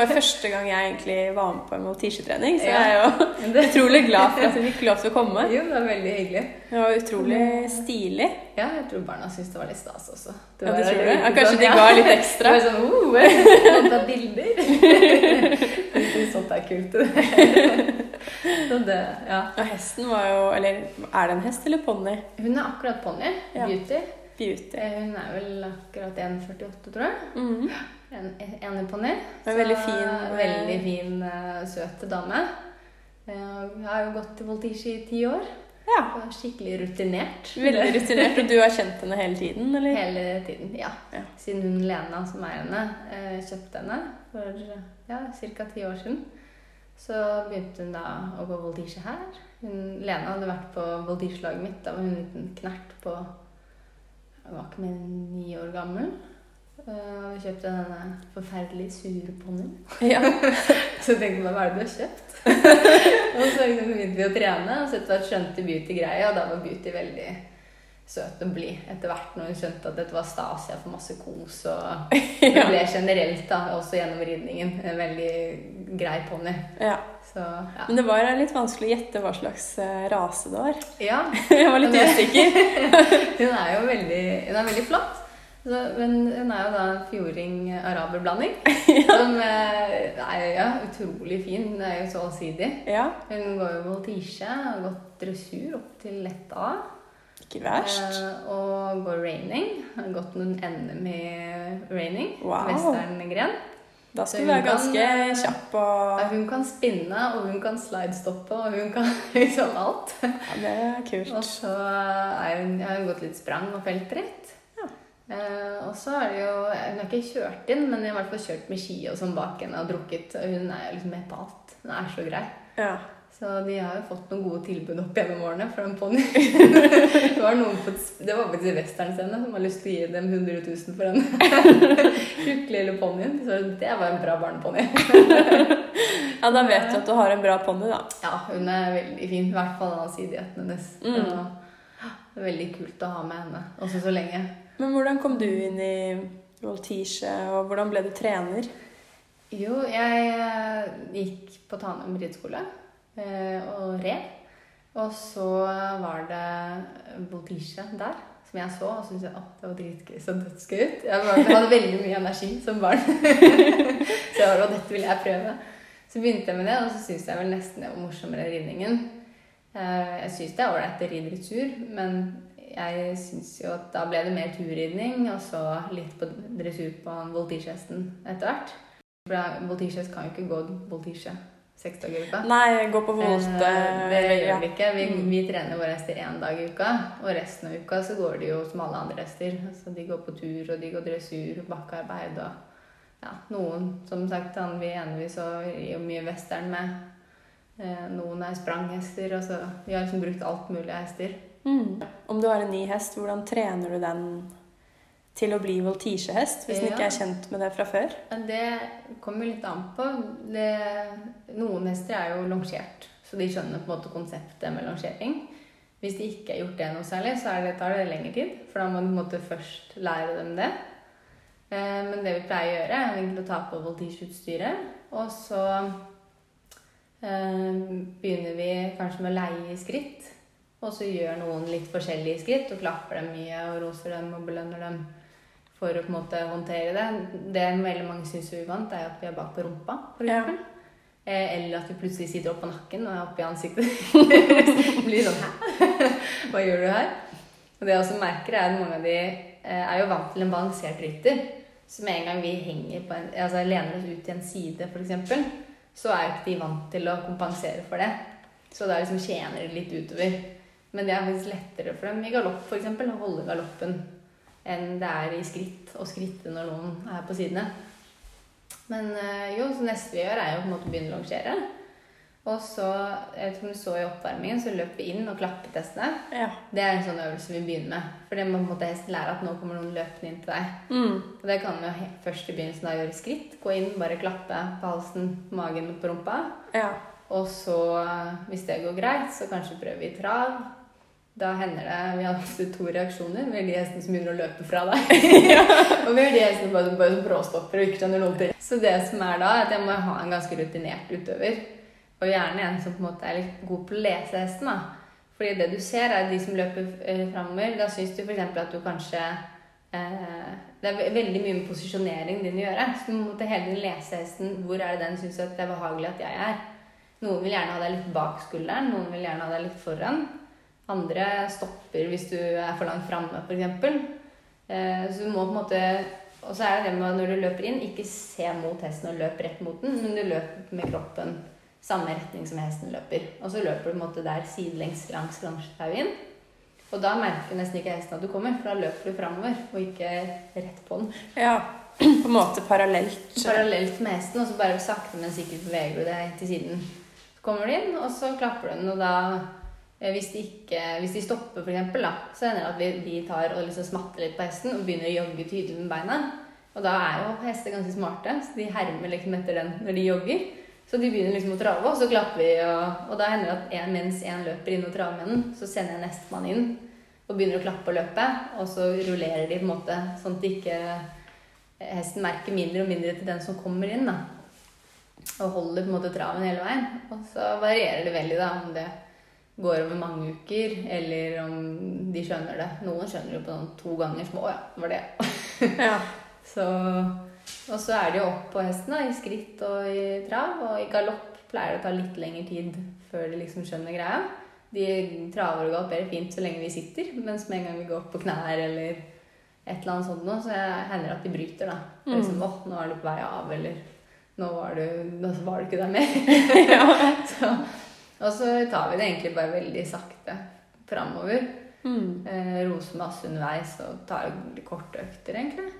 var første gang jeg egentlig var med på en motisjetrening, så Ja. jeg er jo utrolig glad for at vi fikk lov til å komme. Jo, det var veldig hyggelig. Det var utrolig stilig. Ja, jeg tror barna syntes det var litt stas også. Det var ja, det tror du? Ja, kanskje de ga litt Det ekstra? var sånn oh, må ta bilder. Sånt er kult. Så det, ja. Og hesten var jo Eller er det en hest eller ponni? Hun er akkurat ponni. Beauty. Beauty. Eh, Hun er vel akkurat 1,48, tror jeg. Mhm. En, en ponni. En veldig fin, eh, Veldig fin, uh, søt dame. Eh, Jeg har jo gått til voltige i ti år. Ja. skikkelig rutinert. Veldig rutinert. Og du har kjent henne hele tiden, eller? Hele tiden, ja. Ja. Siden hun Lena, som er henne, eh, kjøpte henne for ja, ca. ti år siden. Så begynte hun da å gå voltige her. Hun, Lena hadde vært på voltige-laget mitt. Da var hun uten knert på Hun var ikke mer enn ni år gammel. Eh, Og vi kjøpte denne forferdelig sure ponnien. Ja. Så tenkte jeg, hva er det du har kjøpt? og så liksom begynte vi å trene, og så etter hvert skjønte Beauty greia, og da var Beauty veldig søt og blid etter hvert når hun skjønte at dette var stas, jeg får masse kos, og det ble generelt, da, også gjennom ridningen, en veldig grei ponni. ja. Så ja. Men det var litt vanskelig å gjette hva slags eh, rase det var. ja. Jeg var litt usikker. Hun er jo veldig, hun er veldig flott. Så, men hun er jo da fjording-araberblanding. Som eh, er ja, utrolig fin. Hun er jo så allsidig. Ja, Hun går jo voltige, har gått dressur opp til lett A. ikke verst. Eh, og går raining. Har gått noen NM i raining. Wow. Westerngren. Da skal hun du være ganske kan, kjapp Ja, hun kan spinne, og hun kan slidestoppe, og hun kan liksom alt. Ja, det er kult. Og så er hun, har hun gått litt sprang og feltritt. Eh, og så er det jo Hun har ikke kjørt inn, men jeg har i hvert fall kjørt med ski og sånn bak henne og drukket. Og hun er jo liksom med på alt. Hun er så grei. Ja. Så de har jo fått noen gode tilbud opp gjennom årene for den ponnien. det var noen på, det var faktisk Westernscene som har lyst til å gi dem 100 000 for den tjukke lille ponnien. Så det var en bra barneponni. ja, da vet du at du har en bra ponni, da. Ja, hun er veldig fin. I hvert fall allsidigheten hennes. Mm. Det er veldig kult å ha med henne også så lenge. Men hvordan kom du inn i voltige, og hvordan ble du trener? Jo, jeg eh, gikk på Tanum rideskole eh, og red. Og så var det voltige der, som jeg så, og syntes at det var dritgøy. Så dødsgøy ut. Jeg, hadde veldig mye energi som barn. så jeg var, og dette ville jeg prøve. Så begynte jeg med det, og så syntes jeg vel nesten det var morsommere enn ridningen. Eh, Jeg syns det er ålreit å ri dressur, men jeg syns jo at da ble det mer turridning, og så litt på dressur på voltigehesten etter hvert. For voltigehest kan jo ikke gå voltige seks dager i uka. Nei, gå på volte. Eh, Det gjør vi ikke. Vi, Mm. vi trener våre hester én dag i uka, og resten av uka så går de jo som alle andre hester. Altså, de går på tur, og de går dressur, bakkearbeid og ja, noen Som sagt, han vi ene vi så mye western med. Eh, noen er spranghester. Altså, vi har liksom brukt alt mulig av hester. Mm. Om du har en ny hest, hvordan trener du den til å bli voltigehest, hvis den ikke er kjent med det fra før? Det kommer litt an på. Det, noen hester er jo longert, så de skjønner på en måte konseptet med longering. Hvis de ikke har gjort det noe særlig, så det, tar det lengre tid. For da må du på en måte først lære dem det. Eh, Men det vi pleier å gjøre, er egentlig å ta på voltigeutstyret. Og så eh, begynner vi kanskje med å leie skritt. Og så gjør noen litt forskjellige skritt og klapper dem mye og roser dem og belønner dem for å på en måte håndtere det. Det veldig mange syns er uvant, er at vi er bak på rumpa, for Ja. Eh, Eller at vi plutselig sitter opp på nakken og er oppi ansiktet. blir sånn Hæ? Hva gjør du her? Og det jeg også merker, er at mange av de eh, er jo vant til en balansert rytter. Så med en gang vi henger på en, altså lener oss ut til en side, f.eks., så er ikke de vant til å kompensere for det. Så da liksom tjener det litt utover. Men det er faktisk lettere for dem i galopp eksempel, å holde galoppen enn det er i skritt å skritte når noen er på sidene. Men eh, jo, så neste vi gjør, er jo på en måte å begynne å longere. Og så, jeg vet ikke om du så i oppvarmingen, så løp vi inn og klappet hestene. Ja. Det er en sånn øvelse vi begynner med. For det må på en måte hesten lære at nå kommer noen løpende inn til deg. Mm. Og det kan vi jo først i begynnelsen da gjøre skritt. Gå inn, bare klappe på halsen, magen og på rumpa. ja. Og så, hvis det går greit, så kanskje prøver vi trav. Da hender det Vi har hatt to reaksjoner. Vi har de hestene som begynner å løpe fra deg. og vi har de hestene som bare, bare bråstopper og ikke skjønner noen ting. Så det som er da, er at jeg må ha en ganske rutinert utøver. Og gjerne en som på en måte er litt god på å lese hesten. da. Fordi det du ser, er de som løper eh, framover. Da syns du f.eks. at du kanskje eh, Det er veldig mye med posisjonering din å gjøre. Så du må hele tiden lese hesten. Hvor er det den syns det er behagelig at jeg er? Noen vil gjerne ha deg litt bak skulderen, noen vil gjerne ha deg litt foran. Andre stopper hvis du er for langt framme, f.eks. Eh, så du må på en måte Og så er det det med når du løper inn, ikke se mot hesten og løp rett mot den, men du løper med kroppen samme retning som hesten løper. Og så løper du på en måte der sidelengs langs Langstadhaugen. Og da merker nesten ikke hesten at du kommer, for da løper du framover og ikke rett på den. Ja, på en måte parallelt. Parallelt med hesten, og så bare sakte, men sikkert beveger du deg til siden. Så kommer du inn, og så klapper du den, og da hvis de, ikke, hvis de stopper, eksempel, så hender det at vi, vi tar og liksom smatter litt på hesten og begynner å jogge tydelig med beina. Og da er jo hester ganske smarte, så de hermer liksom etter den når de jogger. Så de begynner liksom å trave, og så klapper vi. Og, og da hender det at en, mens en løper inn og traver med den, så sender jeg nestemann inn og begynner å klappe og løpe. Og så rullerer de på en måte, sånn at ikke hesten merker mindre og mindre til den som kommer inn. da. Og holder på en måte traven hele veien. Og så varierer det veldig da, om det går over mange uker, eller om de skjønner det. Noen skjønner det på sånn to ganger. Som, å ja, det var det. Ja. Så, og så er det jo opp på hesten, da, i skritt og i trav. Og i galopp pleier det å ta litt lengre tid før de liksom skjønner greia. De traver og galopperer fint så lenge vi sitter, mens med en gang vi går opp på knær eller et eller annet sånt noe, så hender det at de bryter, da. Mm. Liksom, 'Å, nå er du på vei av, eller nå var du, nå var du ikke der mer. så, og så tar vi det egentlig bare veldig sakte framover. Mm. Eh, roser masse underveis og tar korte økter, egentlig.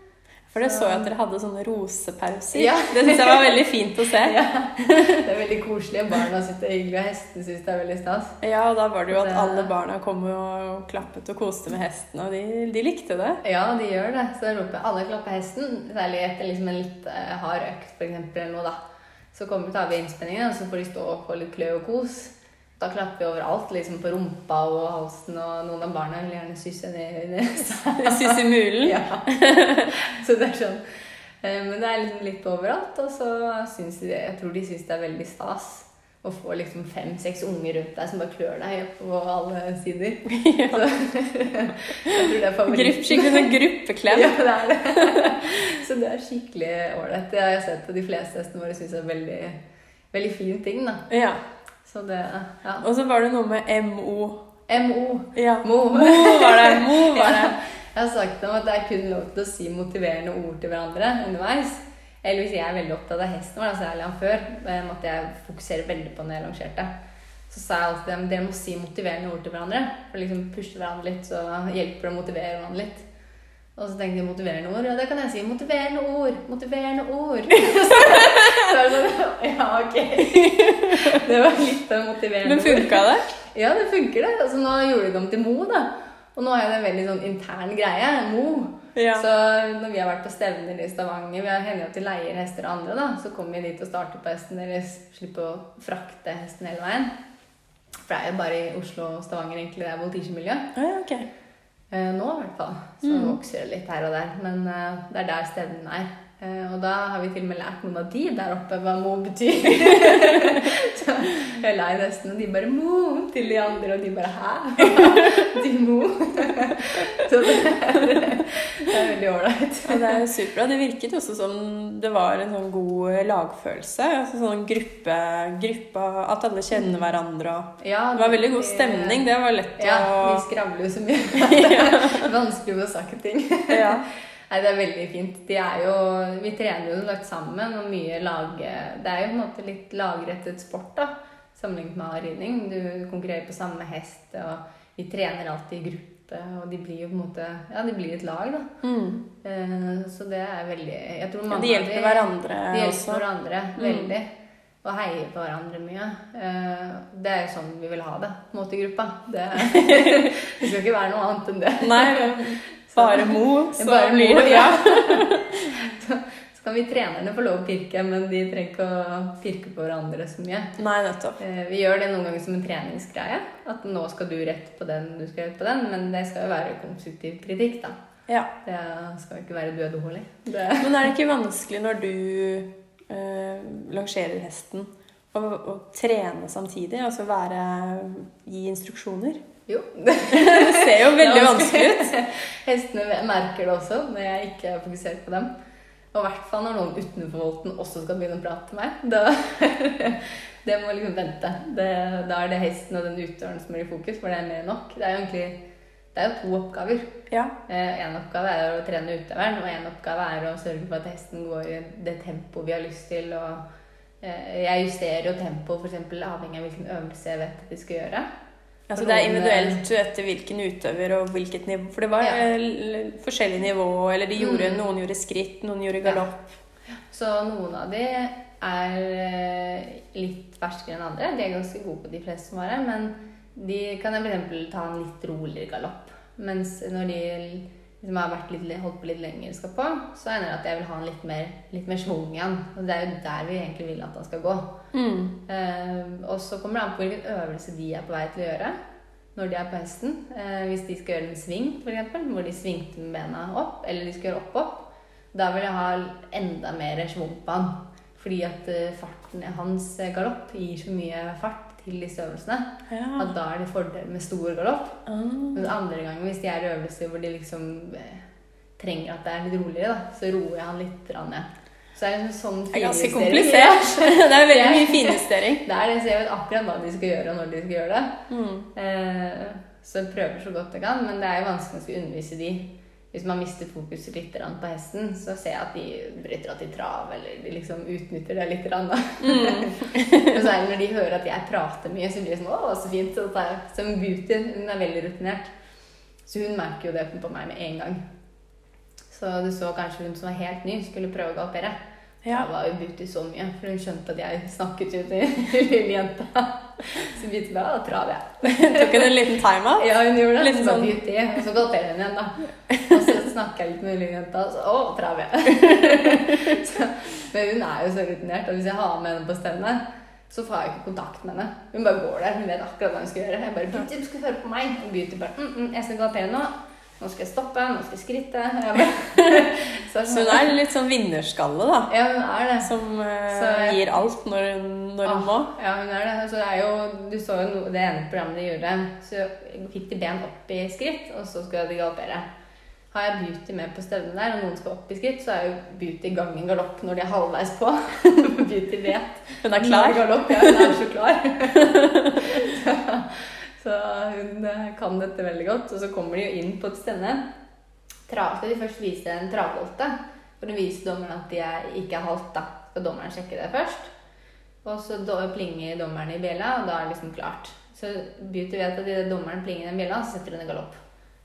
For det så jeg at dere hadde sånne rosepauser. Ja. Det syns jeg var veldig fint å se. Ja, Det er veldig koselig. Barna syns det er hyggelig, og hestene syns det er veldig stas. Ja, og da var det jo at alle barna kom og klappet og koste med hesten, og de, de likte det. Ja, de gjør det. Så roper jeg alle klapper hesten, særlig etter liksom en litt eh, hard økt, for eksempel, eller noe, da. Så kommer tar vi innspillingen, og så får de stå og få litt klø og kos. Da klapper vi overalt, liksom på rumpa og halsen, og noen av barna vil gjerne sysse ned i nesa. Syss i mulen. Ja. Så det er sånn. Eh, Men det er liksom litt overalt, og så syns de det Jeg tror de syns det er veldig stas å få liksom fem-seks unger rundt deg som bare klør deg på alle sider. Så jeg tror det er favoritten. Skikkelig sånn gruppeklem. Ja, det er det. Så det er skikkelig ålreit. Det har jeg sett, og de fleste hestene våre syns er veldig, veldig fin ting, da. Ja. Så det Ja. Og så var det noe med MO. MO. Ja. Mo. Mo var det. Mo var det. Jeg har sagt dem at det er kun lov til å si motiverende ord til hverandre underveis. Eller hvis jeg er veldig opptatt av hesten, var det særlig han før, måtte at jeg fokuserer veldig på når jeg lanserte. Så sa jeg alltid dem dere må si motiverende ord til hverandre. For liksom pushe hverandre litt, så hjelper det å motivere hverandre litt. Og så tenkte jeg motiverende ord. Ja, det kan jeg si. Motiverende ord. Motiverende ord. så er det sånn Ja, ok. Det var litt av motiverende Men funka det? ja, det funker det. Altså, nå gjorde de det om til Mo, da. Og nå er det en veldig sånn intern greie. Mo. Ja. Så når vi har vært på stevner i Stavanger, vi har hender at de leier hester av andre, da, så kommer vi dit og starter på hesten deres. Slipper å frakte hesten hele veien. For det er jo bare i Oslo og Stavanger egentlig det er voltisjemiljø. Ja, ok. Eh, nå i hvert fall. Så Mm. vokser det litt her og der. Men eh, det er der stevnene er. Eh, og da har vi til og med lært noen av de der oppe hva mo betyr. så jeg lei nesten, og de bare 'mo' til de andre, og de bare 'hæ?' de mo. så det det er veldig ålreit. Ja, det er superbra. Det virket også som det var en sånn god lagfølelse. Altså sånn gruppe, gruppe At alle kjenner hverandre og Ja, Det var veldig god stemning. Det var lett Ja, å vi skravler jo så mye. Det Vanskelig å få sagt ting. ja. Nei, det er veldig fint. De er jo, vi trener jo lagt sammen, og mye lag... Det er jo på en måte litt lagrettet sport, da. Sammenlignet med ridning. Du konkurrerer på samme hest, og vi trener alltid i gruppe. Og de blir jo på en måte Ja, de blir et lag, da. Mm. Eh, Så det er veldig Jeg tror Ja, de hjelper hjelper hverandre De hjelper også. hverandre Mm. veldig. Og heier på hverandre mye. Eh, Det er jo sånn vi vil ha det, på en måte, i gruppa. Det, det skal ikke være noe annet enn det. Nei, bare mo, så Bare blir det bra. Så Så kan vi trenerne få lov å pirke, men de trenger ikke å pirke på hverandre så mye. Nei, nettopp. Eh, Vi gjør det noen ganger som en treningsgreie. At nå skal du rett på den, du skal rett på den. Men det skal jo være konstruktiv kritikk, da. Ja. Det skal jo ikke være. Det, Men er det ikke vanskelig når du øh, lanserer hesten, å, å trene samtidig? Altså være Gi instruksjoner? Jo. Det ser jo veldig vanskelig ut. Hestene merker det også når jeg ikke er fokusert på dem. Og i hvert fall når noen utenfor volten også skal begynne å prate til meg. Da, det må liksom vente. Det, da er det hesten og den utøveren som er i fokus, for det er mer nok. Det er jo egentlig det er jo to oppgaver. Ja. Én oppgave er å trene utøveren, og én oppgave er å sørge for at hesten går i det tempoet vi har lyst til. Og eh, jeg justerer jo tempoet f.eks. avhengig av hvilken øvelse jeg vet at vi skal gjøre. Altså det er individuelt etter hvilken utøver og hvilket nivå. For det var Ja. eh, l- forskjellig nivå, eller de gjorde, Mm. noen gjorde skritt, noen gjorde Ja. galopp. Så noen av de er eh, litt ferskere enn andre. De er ganske gode på de fleste som var her, men de kan f.eks. ta en litt roligere galopp. Mens når de liksom har vært litt, holdt på litt lenger skal på, så ender det at jeg vil ha han litt mer, litt mer schwung igjen. Og det er jo der vi egentlig vil at han skal gå. Mm. Uh, og så kommer det an på hvilken øvelse de er på vei til å gjøre når de er på hesten. Uh, hvis de skal gjøre en sving, f.eks., hvor de svingte med bena opp, eller de skal gjøre opp-opp, da vil jeg ha enda mer schwung på han. Fordi at eh, farten hans galopp gir så mye fart til disse øvelsene Ja. at da er det fordel med stor galopp. Ah. Men andre ganger, hvis de er i øvelser hvor de liksom eh, trenger at det er litt roligere, da, så roer jeg han litt ned. Så det er en sånn Det er ganske komplisert. Det er veldig mye finjustering. Det er det, så jeg vet akkurat hva de skal gjøre, og når de skal gjøre det. Mm. Eh, så jeg prøver så godt jeg kan, men det er jo vanskelig å undervise de. Hvis man mister fokuset litt på hesten, så ser jeg at de bryter av til trav, eller de liksom utnytter det litt. Og så og særlig når de hører at jeg prater mye, så blir det sånn Å, så fint. Så tar jeg som Beauty. Hun er veldig rutinert. Så hun merker jo det på meg med en gang. Så du så kanskje hun som var helt ny, skulle prøve å galoppere. Ja. Da var jo Beauty så mye, for hun skjønte at jeg snakket jo til lille jenta. Så begynte bare Da traver jeg. Tok hun en liten time-out? Ja, hun gjorde det. Litt sånn- Beauty, og så galopperer hun igjen, da. Og så snakker jeg litt med lille jenta, og så Å, jeg. Så, men hun er jo så rutinert, og hvis jeg har med henne på stevnet, så får jeg ikke kontakt med henne. Hun bare går der. Hun vet akkurat hva hun skal gjøre. Jeg bare 'Beauty, du skal høre på meg.' Og Beauty bare mm, mm, 'Jeg skal galoppere nå. Nå skal jeg stoppe. Nå skal jeg skritte.' Så, Så hun er litt sånn vinnerskalle, da. Ja, hun er det. Som eh, Så- gir alt når hun, når hun Ah, må. Ja, hun er det. Så det er jo, du så jo no, det ene programmet de gjorde. Så fikk de ben opp i skritt, og så skulle de galoppere. Har jeg Beauty med på stevnet der, og noen skal opp i skritt, så er jo Beauty i gang med galopp når de er halvveis på. Beauty vet. Hun er klar. Galopp, ja, hun er så klar. så hun eh, kan dette veldig godt. Og så kommer de jo inn på et stevne. Skal de først vise en travvolte, for å vise dommeren at de er, ikke er halvt, da. Skal dommeren sjekke det først. Og så plinger dommeren i bjella, og da er det liksom klart. Så Beauty vet at idet dommeren plinger den bjella, så setter hun i galopp.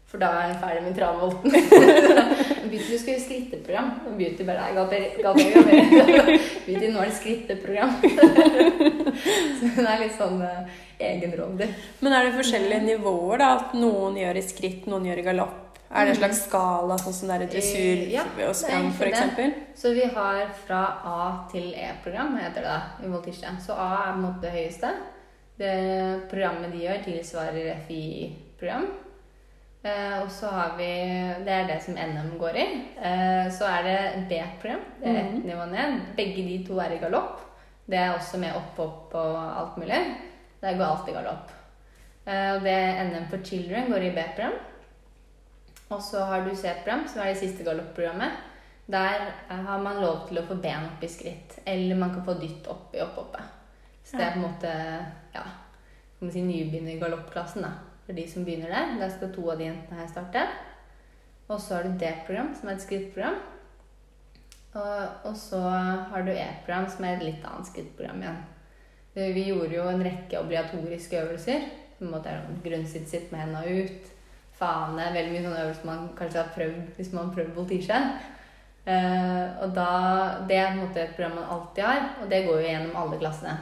For da er hun ferdig med travvolten. Beauty skulle jo skritteprogram, og begynte bare Nei. Beauty, nå er det skritteprogram. så hun er litt sånn uh, egenrådig. Men er det forskjellige nivåer, da? At noen gjør i skritt, noen gjør i galopp? Er det en slags skala, sånn som det er i dressur Eh, ja, og sprang, f.eks.? Så vi har fra A til E-program, heter det da, i Voltisje. Så A er på en måte det høyeste. Det programmet de gjør, tilsvarer FI-program. Eh, og så har vi Det er det som NM går i. Eh, så er det B-program. Det er ett Mhm. nivå ned. Begge de to er i galopp. Det er også med opp, opp og alt mulig. Der går alt i galopp. Eh, og det NM for Children går i B-program. Og så har du C-program, som er det siste galoppprogrammet. Der har man lov til å få ben opp i skritt. Eller man kan få dytt opp i opp-oppet. Så det er på en måte ja, kan man si nybegynner-galoppklassen. da. For de som begynner der. Der skal to av de jentene her starte. Og så har du D-program, som er et skrittprogram. Og, og så har du E-program, som er et litt annet skrittprogram igjen. Eh, Vi gjorde jo en rekke obligatoriske øvelser. På en måte er det Grunnsitt sitt med henda ut. Fane. Veldig mye sånne øvelser man kanskje har prøvd hvis man har prøvd voltisje. Uh, og da, Det er på en måte et program man alltid har, og det går jo gjennom alle klassene.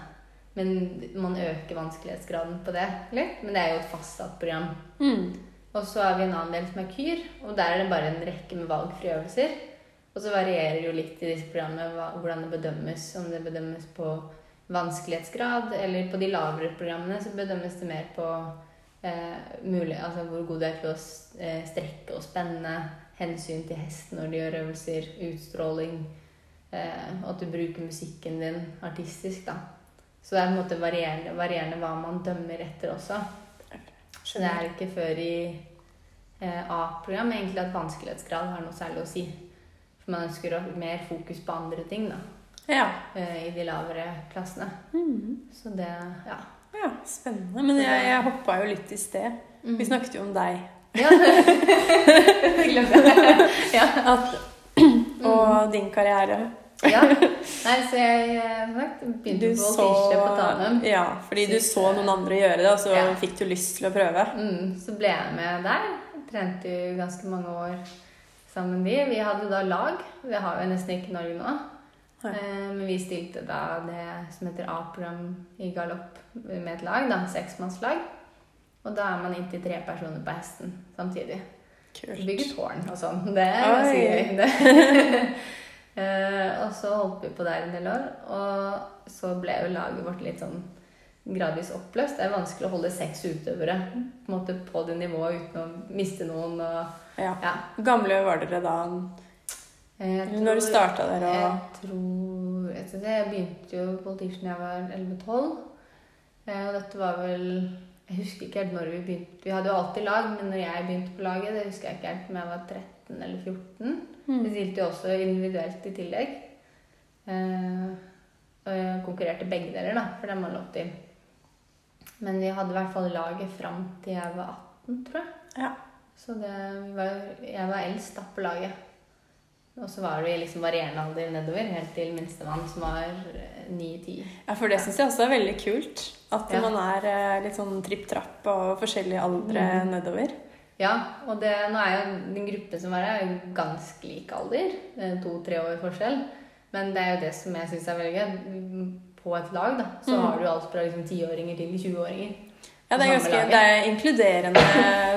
Men man øker vanskelighetsgraden på det litt. Men det er jo et fastsatt program. Mm. Og så har vi en annen del som er KYR, og der er det bare en rekke med valgfrie øvelser. Og så varierer det jo litt i disse programmene hvordan det bedømmes. Om det bedømmes på vanskelighetsgrad, eller på de lavere programmene så bedømmes det mer på eh, mulig, altså hvor god du er til å eh, strekke og spenne, hensyn til hesten når de gjør øvelser, utstråling, eh, og at du bruker musikken din artistisk, da. Så det er på en måte varierende, varierende hva man dømmer etter også. Så det er ikke før i eh, A-program egentlig at vanskelighetsgrad har noe særlig å si. For man ønsker å ha mer fokus på andre ting da, Ja. eh, i de lavere klassene. Mm. Så det Ja. ja, spennende. Men jeg, jeg hoppa jo litt i sted. Mm. Vi snakket jo om deg. Ja. Glemte det. Ja. At, og din karriere. Ja. Nei, så jeg sagt, begynte på voltisje på Tanum. Ja, fordi du så noen andre gjøre det, og så Ja. fikk du lyst til å prøve. Mm, så ble jeg med der. Trente jo ganske mange år sammen med de. Vi hadde da lag. Det har vi nesten ikke i Norge nå. Nei. Eh, Men vi stilte da det som heter A-program i galopp med et lag. da, Seksmannslag. Og da er man inntil tre personer på hesten samtidig. Kult. Bygge tårn og sånn. Det er ganske gøy. Eh, og så holdt vi på der en del år. Og så ble jo laget vårt litt sånn gradvis oppløst. Det er vanskelig å holde seks utøvere på, en måte, på det nivået uten å miste noen. Og, Ja. ja. Gamle var dere da? Tror, Når du starta der og Jeg tror jeg, tror jeg begynte jo på audition da jeg var 11-12. Eh, Og dette var vel Jeg husker ikke helt når vi begynte. Vi hadde jo alltid lag, men når jeg begynte på laget, det husker jeg ikke helt om jeg var 13 eller 14. Vi Mm. stilte jo også individuelt i tillegg. Eh, og jeg konkurrerte begge deler, da, for dem var lov til. Men vi hadde i hvert fall laget fram til jeg var 18, tror jeg. Ja. Så det, var, jeg var eldst da på laget. Og så var det liksom varierende alder nedover, helt til minstemann som var eh, 9-10. ja, for det syns jeg også er veldig kult. At Ja. man er eh, litt sånn tripp-trapp og forskjellige aldre Mm. nedover. Ja, og det, nå er jo den gruppen som var her, er jo ganske lik alder. To-tre år forskjell. Men det er jo det som jeg syns er veldig gøy. På et lag da, så Mm. har du alt fra liksom 10-åringer til 20-åringer. Ja, det er ganske laget. det er inkluderende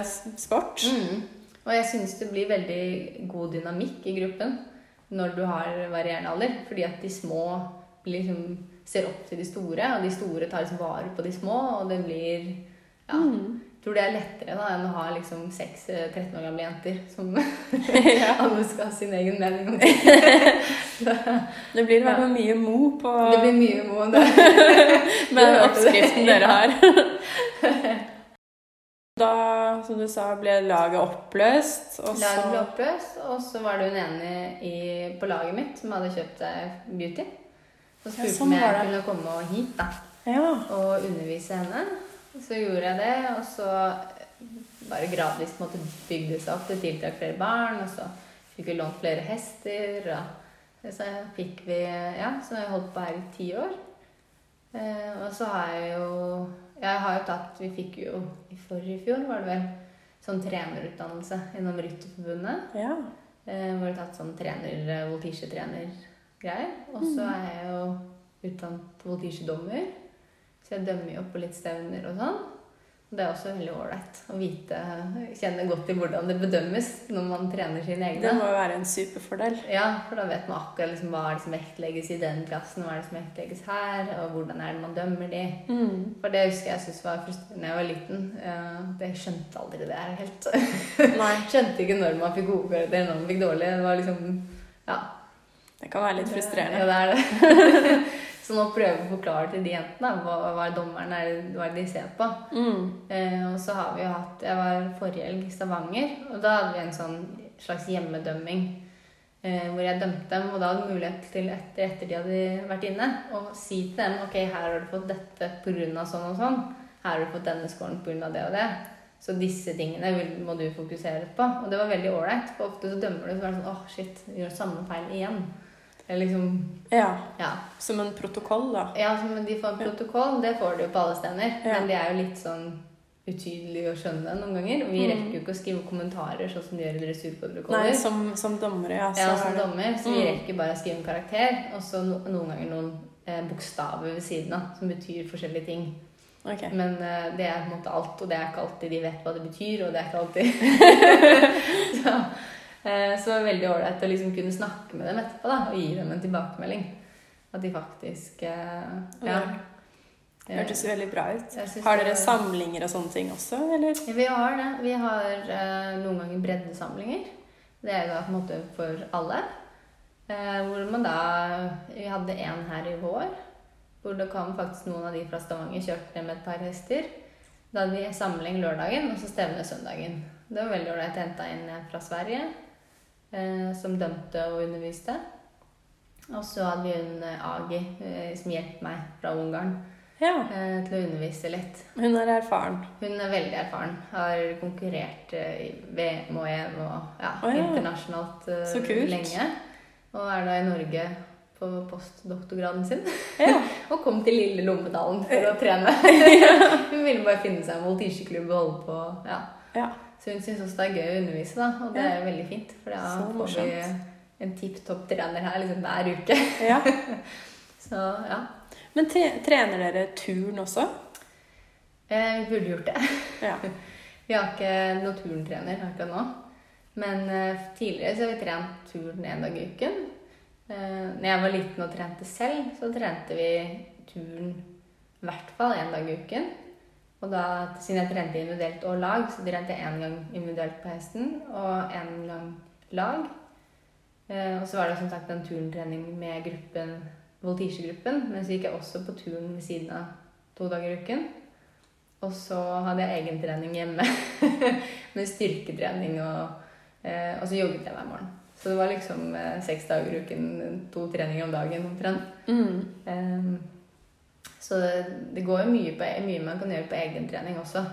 sport. Mm. Og jeg syns det blir veldig god dynamikk i gruppen når du har varierende alder. Fordi at de små blir liksom, ser opp til de store, og de store tar liksom vare på de små. Og det blir Ja. Mm. Tror det er lettere da, enn å ha liksom 6-13 år gamle jenter som Ja. alle skal ha sin egen mening om. Det blir i hvert fall mye mo på Det blir mye mo. da. med oppskriften dere har. Da, som du sa, ble laget oppløst, og Laget ble oppløst, og så var det hun ene på laget mitt som hadde kjøpt seg beauty. Ja, spurte sånn om jeg kunne komme hit da, Ja. og undervise henne. Så gjorde jeg det, og så bare gradvis på en måte bygde det seg opp. Det tiltrakk flere barn, og så fikk vi lånt flere hester. Og så fikk vi Ja, så har jeg holdt på her i ti år. Eh, og så har jeg jo Jeg har jo tatt Vi fikk jo i forrige fjor, var det vel, sånn trenerutdannelse gjennom Rytterforbundet. ja. Eh, hvor jeg har tatt sånn trener, voltisjetrener-greier. Og så er jeg jo utdannet voltisjedommer. Så jeg dømmer jo på litt stevner og sånn. Det er også veldig ålreit å vite, kjenne godt til hvordan det bedømmes når man trener sine egne. Det må jo være en superfordel. Ja, for da vet man akkurat liksom hva er det som vektlegges i den klassen, hva er det som vektlegges her, og hvordan er det man dømmer de. Mm. For det husker jeg syntes var frustrerende da jeg var liten. Det jeg skjønte aldri det her helt. Nei, skjønte ikke når man fikk gode karakterer, når man fikk dårlige. Det var liksom Ja. det kan være litt frustrerende. Ja, det er det. Så nå prøver vi å forklare til de jentene hva, hva dommeren er, hva de ser på. Mm. Eh, og så har vi jo hatt Jeg var forrige helg i Stavanger, og da hadde vi en sånn slags hjemmedømming. Eh, hvor jeg dømte dem, og da hadde mulighet til etter, etter de hadde vært inne, å si til dem ok, her har du fått dette pga. sånn og sånn. Her har du fått denne scoren pga. det og det. Så disse tingene vil, må du fokusere på. Og det var veldig ålreit, for ofte så dømmer du så er det sånn åh, shit, gjør samme feil igjen. Liksom Ja. Ja. Som en protokoll, da. Ja, som de får en protokoll, det får du på alle steder. Ja. Men det er jo litt sånn utydelig å skjønne noen ganger. Og vi Mm. rekker jo ikke å skrive kommentarer sånn som de gjør i Nei, dressurprotokoller. som, som dommere, ja. Så Ja, som dommer, så vi Mm. rekker bare å skrive en karakter. Og så no, noen ganger noen eh, bokstaver ved siden av som betyr forskjellige ting. Okay. Men uh, det er på en måte alt, og det er ikke alltid de vet hva det betyr, og det er ikke alltid så, Så det var veldig ålreit å liksom kunne snakke med dem etterpå da, og gi dem en tilbakemelding. At de faktisk eh, Ja. Det hørtes veldig bra ut. Har dere samlinger og sånne ting også, eller? Vi har det. Vi har eh, noen ganger breddesamlinger. Det er da på en måte for alle. Eh, hvor man da Vi hadde en her i vår. Hvor det kom faktisk noen av de fra Stavanger kjørte ned med et par hester. Da hadde vi samling lørdagen og så stevne søndagen. Det var veldig ålreit. Henta inn fra Sverige eh, som dømte og underviste. Og så hadde vi en eh, Agi eh, som hjalp meg fra Ungarn Ja. til å undervise litt. Hun er erfaren. Hun er veldig erfaren. Har konkurrert i VM og EM og ja, oh, ja. internasjonalt lenge. Og er da i Norge på postdoktorgraden sin. Ja. og kom til lille Lommedalen for å trene. hun ville bare finne seg en voltisjeklubb og holde på. Ja. Ja. Så hun syns også det er gøy å undervise, da. Og det Ja. er veldig fint. For da får vi en tipp topp trener her liksom hver uke. ja. Så ja. Men trener dere turn også? Eh, Vi burde gjort det. Ja. Vi har ikke noen turntrener akkurat nå. Men eh, tidligere så har vi trent turn én dag i uken. Eh, når jeg var liten og trente selv, så trente vi turn i hvert fall én dag i uken. Og da, siden jeg trente individuelt og lag, så trente jeg én gang individuelt på hesten og én gang lag. Eh, og så var det som sagt en turntrening med gruppen, voltisjegruppen, men så gikk jeg også på turn ved siden av to dager i uken. Og så hadde jeg egen trening hjemme med styrketrening, og, eh, og så jogget jeg hver morgen. Så det var liksom eh, seks dager i uken, to treninger om dagen omtrent. Mm. Så det, går jo mye, på, mye man kan gjøre på egentrening også.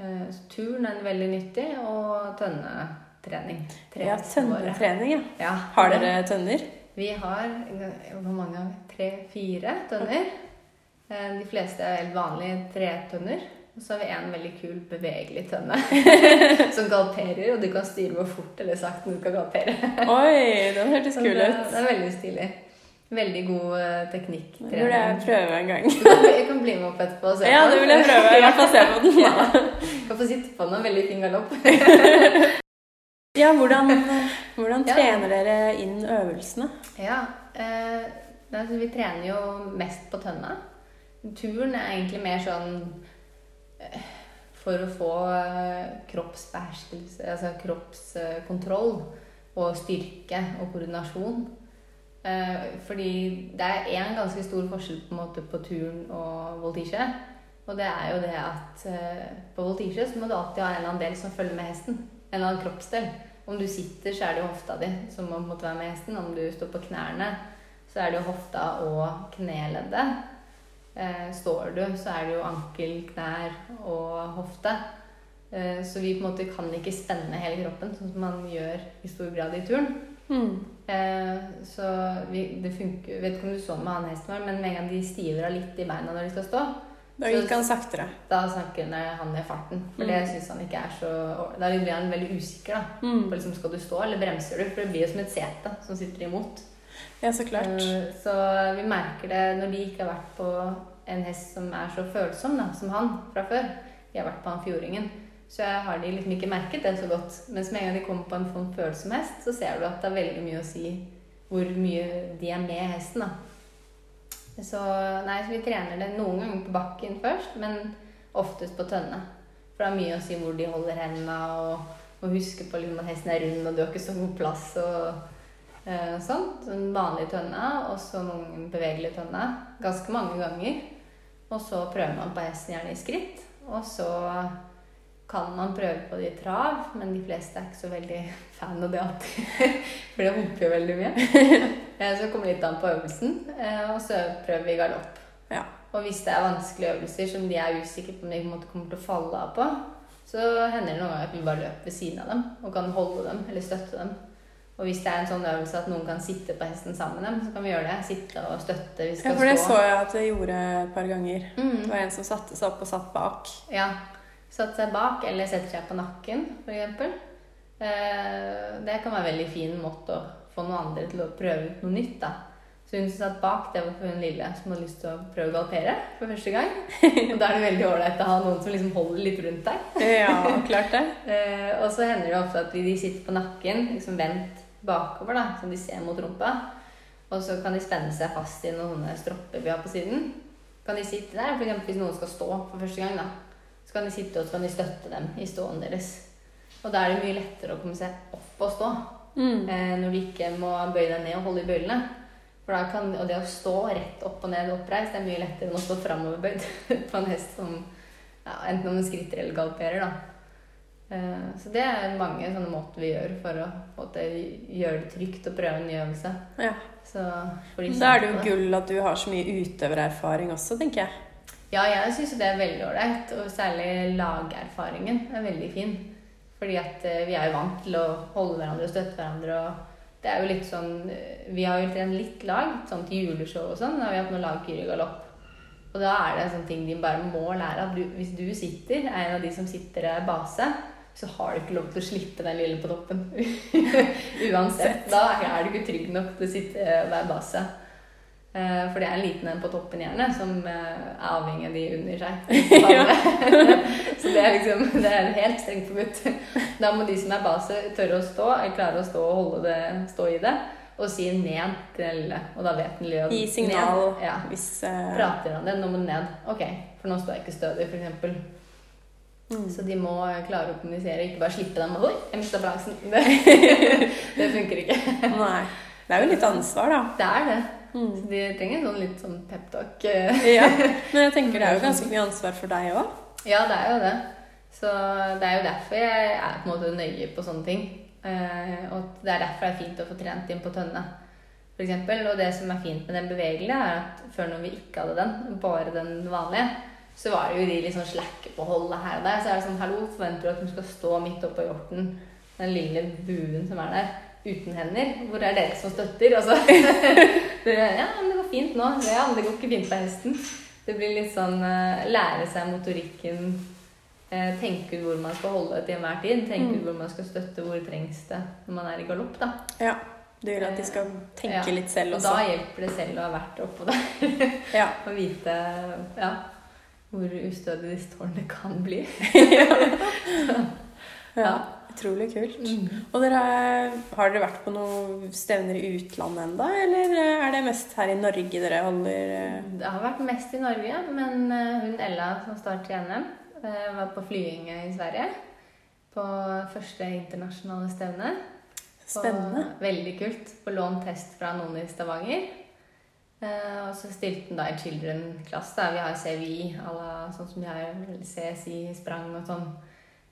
Eh, så turn er veldig nyttig, og tønnetrening. Ja, tønnetrening, ja. Ja, Har dere tønner? Vi har hvor mange? Tre-fire tønner. Eh, De fleste er helt vanlige tretønner. Og så har vi en veldig kul bevegelig tønne som galopperer, og du kan styre hvor fort eller sakte du kan galoppere. Oi, den hørtes kul det, ut. det er veldig stilig. Veldig god eh, teknikk. Det burde jeg prøve en gang. Jeg kan bli med opp etterpå og se Ja, på det vil jeg prøve. I hvert fall se på den. Ja. Kan få sitte på den. Veldig fin galopp. Ja, hvordan, hvordan Ja. trener dere inn øvelsene? Ja, eh, altså, vi trener jo mest på tønna. Turen er egentlig mer sånn eh, for å få eh, kroppsbeherskelse, altså kroppskontroll og styrke og koordinasjon. Eh, fordi det er én ganske stor forskjell på, en måte, på turn og voltisje. Og det er jo det at eh, på voltisje så må du alltid ha en eller annen del som følger med hesten. En eller annen kroppsdel. Om du sitter, så er det jo hofta di som må måtte være med hesten. Om du står på knærne, så er det jo hofta og kneleddet. Eh, står du, så er det jo ankel, knær og hofte. Så vi på en måte kan ikke spenne hele kroppen, sånn som man gjør i stor grad i turn. Mm. Eh, så vi, det funker Vet ikke om du så med han hesten vår, men med en gang de stiver av litt i beina når de skal stå, Da gikk han saktere. da snakker han ned farten. For det Mm. syns han ikke er så Da blir han veldig usikker. da Mm. på liksom, Skal du stå, eller bremser du? For det blir jo som et sete som sitter imot. Ja, så klart. Eh, Så vi merker det når de ikke har vært på en hest som er så følsom da, som han fra før. De har vært på han fjordingen. Så har de liksom ikke merket det så godt. Mens med en gang de kommer på en sånn følsom hest, så ser du at det er veldig mye å si hvor mye de er med hesten. da. Så nei, så vi trener det noen ganger på bakken først, men oftest på tønne. For det er mye å si hvor de holder hendene, og, og huske på liksom, at hesten er rund, og du har ikke så god plass. og eh, sånt. En vanlig tønne, og så noen bevegelige tønne. Ganske mange ganger. Og så prøver man på hesten gjerne i skritt. Og så kan man prøve på det i trav, men de fleste er ikke så veldig fan av det alltid. For det humper jo veldig mye. Eh, Så det kommer litt an på øvelsen. Eh, Og så prøver vi galopp. Ja. Og hvis det er vanskelige øvelser som de er usikre på om de kommer til å falle av på, så hender det noen ganger at vi bare løper ved siden av dem og kan holde dem eller støtte dem. Og hvis det er en sånn øvelse at noen kan sitte på hesten sammen med dem, så kan vi gjøre det. Sitte og støtte. Vi skal Ja, for det stå. så jeg at jeg gjorde et par ganger. Det Mm. var en som satte seg opp og satt bak. Ja. Satt seg bak, eller setter seg på nakken, f.eks. Eh, det kan være en veldig fin måte å få noen andre til å prøve ut noe nytt. da. Så hun som satt bak, det var for hun lille som hadde lyst til å prøve å galoppere for første gang. Og da er det veldig ålreit å ha noen som liksom holder litt rundt deg. Ja, klart det. Eh, og så hender det ofte at de sitter på nakken, liksom vendt bakover, da, så de ser mot rumpa. Og så kan de spenne seg fast i noen stropper vi har på siden. Kan de sitte der, eksempel hvis noen skal stå for første gang, da. Så kan de sitte og så kan de støtte dem i ståen deres. Og da er det mye lettere å komme seg opp og stå. Mm. Eh, når du ikke må bøye deg ned og holde i bøylene. For da kan, og det å stå rett opp og ned oppreist det er mye lettere enn å stå framoverbøyd på en hest som ja, enten om den skritter eller galopperer. da. Eh, så det er mange sånne måter vi gjør for å en måte, gjøre det trygt å prøve en ny øvelse. Ja. Så Da er det jo gull at du har så mye utøvererfaring også, tenker jeg. Ja, jeg syns det er veldig ålreit. Og særlig lagerfaringen er veldig fin. Fordi at eh, vi er jo vant til å holde hverandre og støtte hverandre. og det er jo litt sånn eh, Vi har jo trent litt lag, sånn til juleshow og sånn. Da har vi hatt noen lag i Galopp. Og da er det en sånn ting de bare må lære. At du, hvis du sitter, er en av de som sitter i base, så har du ikke lov til å slippe den lille på toppen. Uansett. Da er du ikke trygg nok til å sitte og være base. Eh, For det er en liten en på toppen gjerne som eh, er avhengig av de under seg. så det er liksom det er helt strengt forbudt. Da må de som er base, tørre å stå, eller klare å stå og holde det, stå i det, og si ned til den lille. Og da vet den lille Gi signal ned. Ja. hvis uh... Prater han det, nå må den ned. Ok, for nå står jeg ikke stødig, f.eks. mm. Så de må klare å kommunisere, ikke bare slippe dem. Oi, jeg mista balansen. Det, det funker ikke. Nei. Det er jo litt ansvar, da. Det er det. Mm. Så de trenger en sånn litt sånn peptalk. Ja. Men jeg tenker det er jo ganske mye ansvar for deg òg. Ja, det er jo det. Så det er jo derfor jeg er på en måte nøye på sånne ting. Eh, og det er derfor det er fint å få trent inn på tønne, for eksempel. Og det som er fint med den bevegelige, er at før når vi ikke hadde den, bare den vanlige, så var det jo de litt sånn slakke på holdet her og der. Så er det sånn Hallo, forventer du at hun skal stå midt oppå hjorten, den lille buen som er der, uten hender? Hvor er dere som støtter? Altså, ja, men det går fint nå. Ja, men det går ikke fint på hesten. Det blir litt sånn eh, lære seg motorikken. eh, Tenke ut hvor man skal holde til enhver tid. Tenke Mm. ut hvor man skal støtte, hvor trengs det når man er i galopp. da. Ja. Det gjør at de skal tenke Ja. litt selv også. Og da hjelper det selv å ha vært oppå der. Ja. Og vite ja, hvor ustødig disse tårnene kan bli. ja. Utrolig kult. Og dere, har dere vært på noen stevner i utlandet enda, eller er det mest her i Norge dere holder eh? Det har vært mest i Norge, men eh, hun Ella som starter i NM, eh, var på flying i Sverige. På første internasjonale stevne. På- Spennende. Veldig kult. På lånt hest fra noen i Stavanger. Eh, og så stilte hun da i children-klasse. Vi har CVI, sånn som de har CSI, sprang og sånn.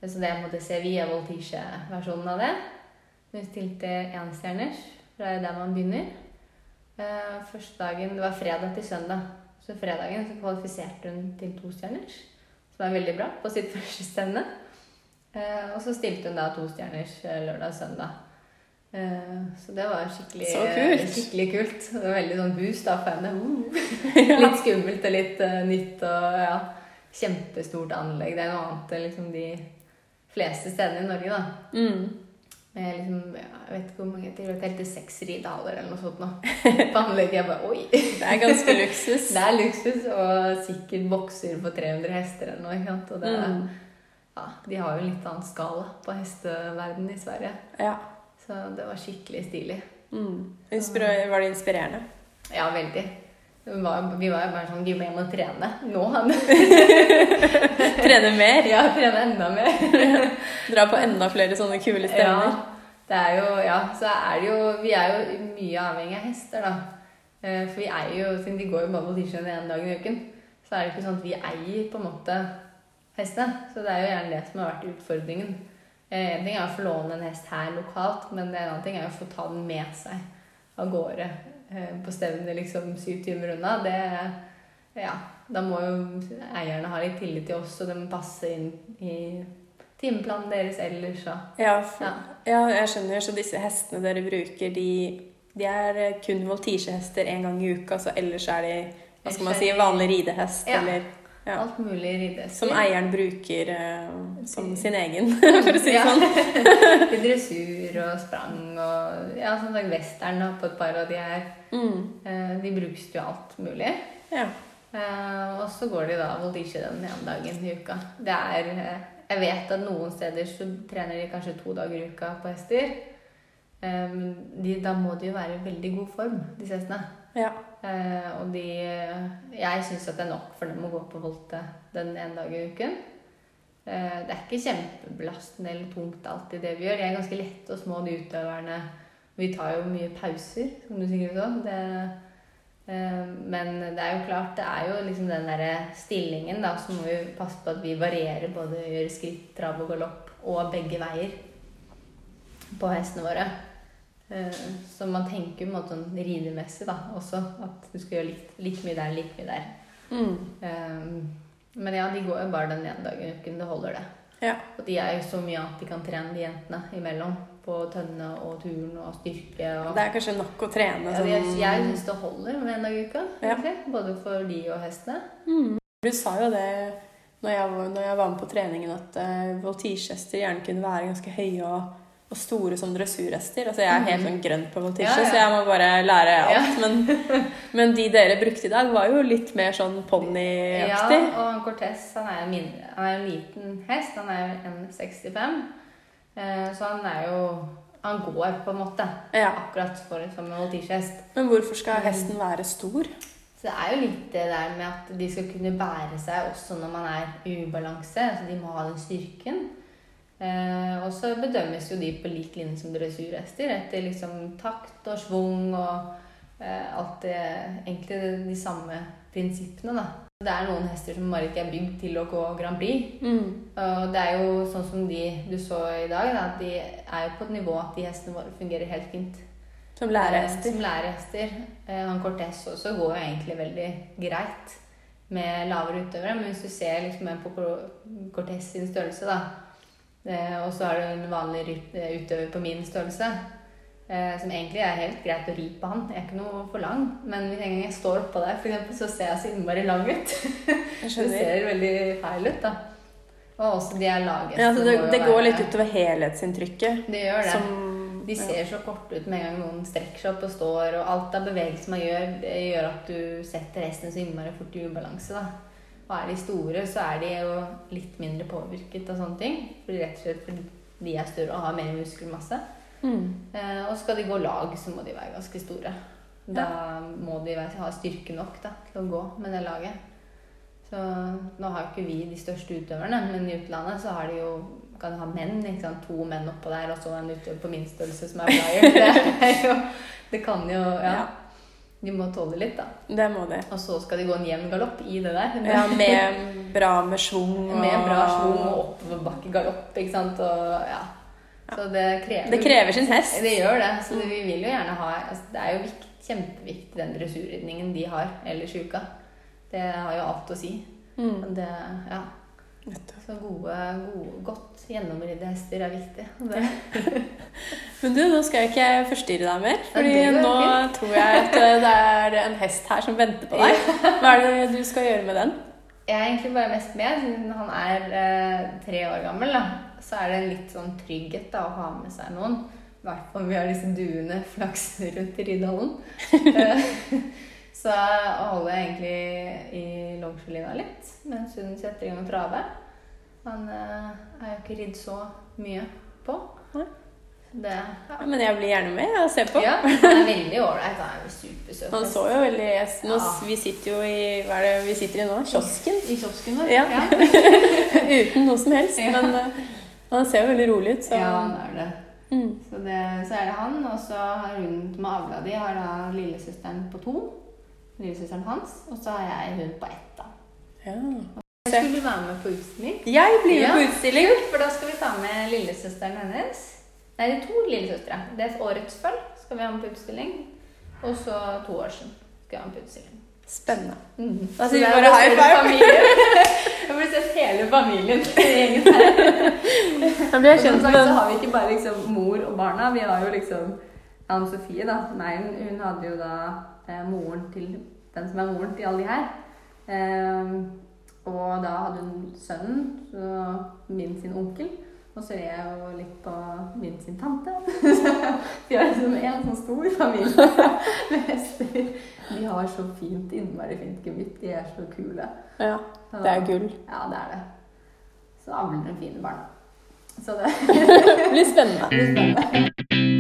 Så det er på en måte er voltige-versjonen av det. Hun stilte enstjerners, for det er der man begynner. Eh, første dagen, Det var fredag til søndag. Så fredagen så kvalifiserte hun til tostjerners, som er veldig bra, på sitt første stevne. Eh, og så stilte hun da tostjerners eh, lørdag og søndag. Så det var skikkelig, Så kult. skikkelig kult. Det var veldig sånn boost da for henne. Litt skummelt og litt nytt og ja, kjempestort anlegg. Det er noe annet liksom de fleste stedene i Norge, da. Mm. Med liksom, jeg vet ikke hvor mange Jeg vet helt til seks ridehaller eller noe sånt nå. På anlegget. Jeg bare oi! Det er ganske luksus. Det er luksus, og sikkert bokser på 300 hester eller noe. ikke sant? Og det, Mm. ja, de har jo en litt annen skala på hesteverden i Sverige. Ja. Så det var skikkelig stilig. Mm. Var det inspirerende? Ja, veldig. Vi var, vi var jo bare sånn Vi må trene nå. Trene mer? ja, trene enda mer. Dra på enda flere sånne kule stevner? Ja, det er jo, ja, så er det jo Vi er jo mye avhengig av hester, da. Eh, For vi eier jo, siden de går jo bare på tirsdag én dag i uken, så er det ikke sånn at vi eier på en måte hestene. Så det er jo gjerne det som har vært utfordringen. Eh, En ting er å få låne en hest her lokalt, men en annen ting er å få ta den med seg av gårde på stevnet liksom syv timer unna. Det Ja, da må jo eierne ha litt tillit til oss, og de må passe inn i timeplanen deres ellers. Og Ja, for, Ja. ja, jeg skjønner. Så disse hestene dere bruker, de, de er eh, kun voltisjehester én gang i uka, så ellers er de hva skal man si, vanlig ridehest, Ja. eller Ja. Alt mulig ridehester. Som eieren bruker uh, som sin egen, for å si det Ja. sånn. I dressur og sprang og ja, sånn sagt western da, på et par av de her. Mm. Uh, de brukes jo alt mulig. Ja. Uh, og så går de da voltige den ene dagen i uka. Det er Jeg vet at noen steder så trener de kanskje to dager i uka på hester. Um, de, da må de jo være i veldig god form, disse hestene. Ja. Eh, og de Jeg syns at det er nok for dem å gå på volte den ene dagen i uken. Eh, det er ikke kjempebelastende eller tungt alltid det vi gjør. De er ganske lette og små, de utøverne. Vi tar jo mye pauser, som du sikkert så. Det, eh, men det er jo klart, det er jo liksom den derre stillingen, da, så må vi passe på at vi varierer både gjør skritt, trav og galopp, og begge veier på hestene våre. Eh, Så man tenker på en måte sånn ridemessig da, også, at du skal gjøre litt, litt mye der, litt mye der. Mm. Eh, Men ja, de går jo bare den ene dagen i uken. Det holder, det. ja. Og de er jo så mye at de kan trene, de jentene, imellom. På tønne og turn og styrke og Det er kanskje nok å trene ja, sånn Jeg, jeg syns det holder med en dag i uka, Ja. Både for de og hestene. Du sa jo det når jeg, når jeg var med på treningen, at uh, voltigehester gjerne kunne være ganske høye og, og store som dressurhester. Altså jeg er helt sånn grønn på voltisje, Ja, ja. så jeg må bare lære alt. Men, men de dere brukte i dag, var jo litt mer sånn Ja, og Cortez han er, min, han er en liten hest. Han er 1,65. Eh, så han er jo Han går, på en måte. Ja. Akkurat for, som en voltisjehest. Men hvorfor skal hesten være stor? Så det er jo litt det der med at de skal kunne bære seg også når man er i ubalanse. Altså de må ha den styrken. Eh, og så bedømmes jo de på lik linje som dressurhester etter liksom takt og schwung og eh, alt det Egentlig de samme prinsippene, da. Det er noen hester som bare ikke er bygd til å gå Grand Prix. Mm. Og det er jo sånn som de du så i dag, da, at de er jo på et nivå at de hestene våre fungerer helt fint. Som Eh, lærehester. Som lærehester. Eh, Han Cortez også går jo egentlig veldig greit med lavere utøvere. Men hvis du ser liksom en på Cortez sin størrelse, da, eh, og så har du en vanlig eh, utøver på min størrelse, eh, som egentlig er helt greit å ri på han. Jeg er ikke noe for lang, men hvis en gang jeg står oppå der, for eksempel, så ser jeg så innmari lang ut. Jeg Det ser veldig feil ut, da. Og også de er laget. Ja, altså det, det går være- litt utover helhetsinntrykket. Det gjør det. Som, De ser så korte ut med en gang noen strekker seg opp og står, og alt av bevegelser man gjør, det gjør at du setter resten så innmari fort i ubalanse. da. Og er de store, så er de jo litt mindre påvirket av sånne ting. Fordi rett og slett fordi de er større og har mer muskelmasse. mm. Eh, og skal de gå lag, så må de være ganske store. Da må de være, ha styrke nok da, til å gå med det laget. Så nå har jo ikke vi de største utøverne, men i utlandet så har de jo kan ha menn, to menn oppå der, og så en utøver på min størrelse som er flyer. Det, jo, det kan jo Ja. Ja. De må tåle litt, da. Det må de. Og så skal de gå en jevn galopp i det der. Ja, med bra med schwung og Med bra schwung og oppoverbakkegalopp, ikke sant. Og ja. Så det krever Det krever sin hest. Det gjør det. Så vi vil jo gjerne ha altså Det er jo vikt, kjempeviktig den dressurridningen de har ellers i uka. Det har jo alt å si. Mm. Det, ja. Så gode, gode godt gjennomridde hester er viktig. Men du, nå skal jeg ikke forstyrre deg mer, fordi nå fint. tror jeg at eh, det er en hest her som venter på deg. Hva er det du skal gjøre med den? jeg er egentlig bare mest med, siden han er eh, tre år gammel. Da. Så er det en litt sånn trygghet da, å ha med seg noen. I hvert fall om vi har disse duene flakser rundt i Riddarhallen. Så holder jeg egentlig i longshoelina litt mens hun setter i gang å trave. Han eh, er jo ikke ridd så mye på. Det, Ja, men jeg blir gjerne med og ser på. ja, han er veldig ålreit. Han er supersøt. Han så jo veldig nå, Ja. Vi sitter jo i Hva er det vi sitter i nå? Kiosken? I kiosken da. Ja. Uten noe som helst. Ja. Men uh, han ser jo veldig rolig ut, så ja, han er det. mm. Så, det, så er det han, og så har hun med har avla di har da lillesøsteren på to. Lillesøsteren hans. Og så har jeg hun på ett, da. ja. Jeg skulle være med på utstilling. Jeg blir med Ja. på utstilling. Kult, for da skal vi ta med lillesøsteren hennes. Nei, det er to lillesøstre. Det er årets følg skal vi ha med på utstilling. Og så to år siden skal vi ha med på utstilling. Spennende. Mm. Da sier vi er bare high five. Jeg burde sett hele familien i gjengen her. Blir jeg kjent med så har vi ikke bare liksom mor og barna. Vi har jo liksom Anne Sofie, da. Nei, hun hadde jo da moren til den som er moren til alle de her. Eh, Og da hadde hun sønnen, så min sin onkel. Og så er jeg jo litt på min sin tante. de vi har liksom en sånn stor familie med hester. De har så fint, innmari fint gemytt. De er så kule. Ja, det er gull. Ja, det er det. Så avler de fine barn. Så det Det blir spennende. Det blir spennende.